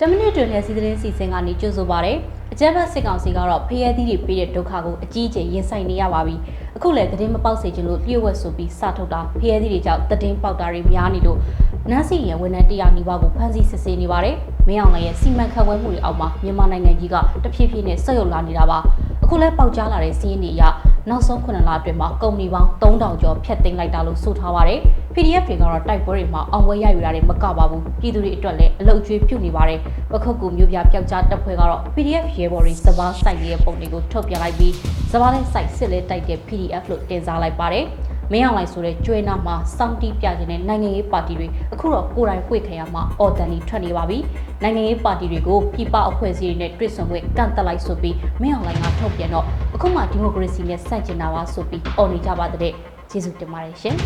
တမနစ်တွင်လည်းစီသတင်းစီစဉ်ကနေကြိုဆိုပါရယ်အကြမ်းဖက်စစ်ကောင်စီကတော့ဖျဲသီးတွေပေးတဲ့ဒုက္ခကိုအကြီးအကျယ်ရင်ဆိုင်နေရပါပြီအခုလည်းသတင်းမပေါက်စေချင်လို့လျှို့ဝှက်ဆိုပြီးစထုတ်တာဖျဲသီးတွေကြောင့်သတင်းပေါက်တာတွေများနေလို့နန်းစီရဲ့ဝန်ထမ်းတရားနီးပါးကိုဖမ်းဆီးစစ်ဆေးနေပါတယ်မင်းအောင်လည်းရဲ့စီမံခန့်ခွဲမှုတွေအောက်မှာမြန်မာနိုင်ငံကြီးကတဖြည်းဖြည်းနဲ့ဆက်ရုပ်လာနေတာပါအခုလည်းပေါက်ကြားလာတဲ့စီးရင်တွေအရနောက်ဆုံး9လအတွင်းမှာကုမ္ပဏီပေါင်း3000ကျော်ဖျက်သိမ်းလိုက်တာလို့ဆိုထားပါတယ် PDF တွေကတော့တိုက်ပွဲတွေမှာအောင်ပွဲရယူတာတွေမကပါဘူးပြည်သူတွေအတွက်လည်းအလုတ်ကျွေးပြုတ်နေပါတယ်ပခုတ်ကူမျိုးပြပျောက်ကြားတပ်ဖွဲ့ကတော့ PDF ရဲဘော်တွေစပားစိုက်နေတဲ့ပုံတွေကိုထုတ်ပြန်လိုက်ပြီးစပားနဲ့စိုက်စစ်လဲတိုက်တဲ့ PDF လို့တင်စားလိုက်ပါတယ်မင်းအောင်လိုက်ဆိုတဲ့ကျွဲနာမှာစောင့်တီးပြခြင်းတဲ့နိုင်ငံရေးပါတီတွေအခုတော့ကိုယ်တိုင်ဖွေခံရမှာအော်တန်ဒီထွက်နေပါပြီနိုင်ငံရေးပါတီတွေကိုပြပအဖွဲ့အစည်းတွေနဲ့တွစ်ဆုံခွင့်ကန့်တက်လိုက်ဆိုပြီးမင်းအောင်လိုက်ကထုတ်ပြန်တော့အခုမှဒီမိုကရေစီနဲ့ဆန့်ကျင်တာပါဆိုပြီးအော်နေကြပါတဲ့ကျေးဇူးတင်ပါတယ်ရှင်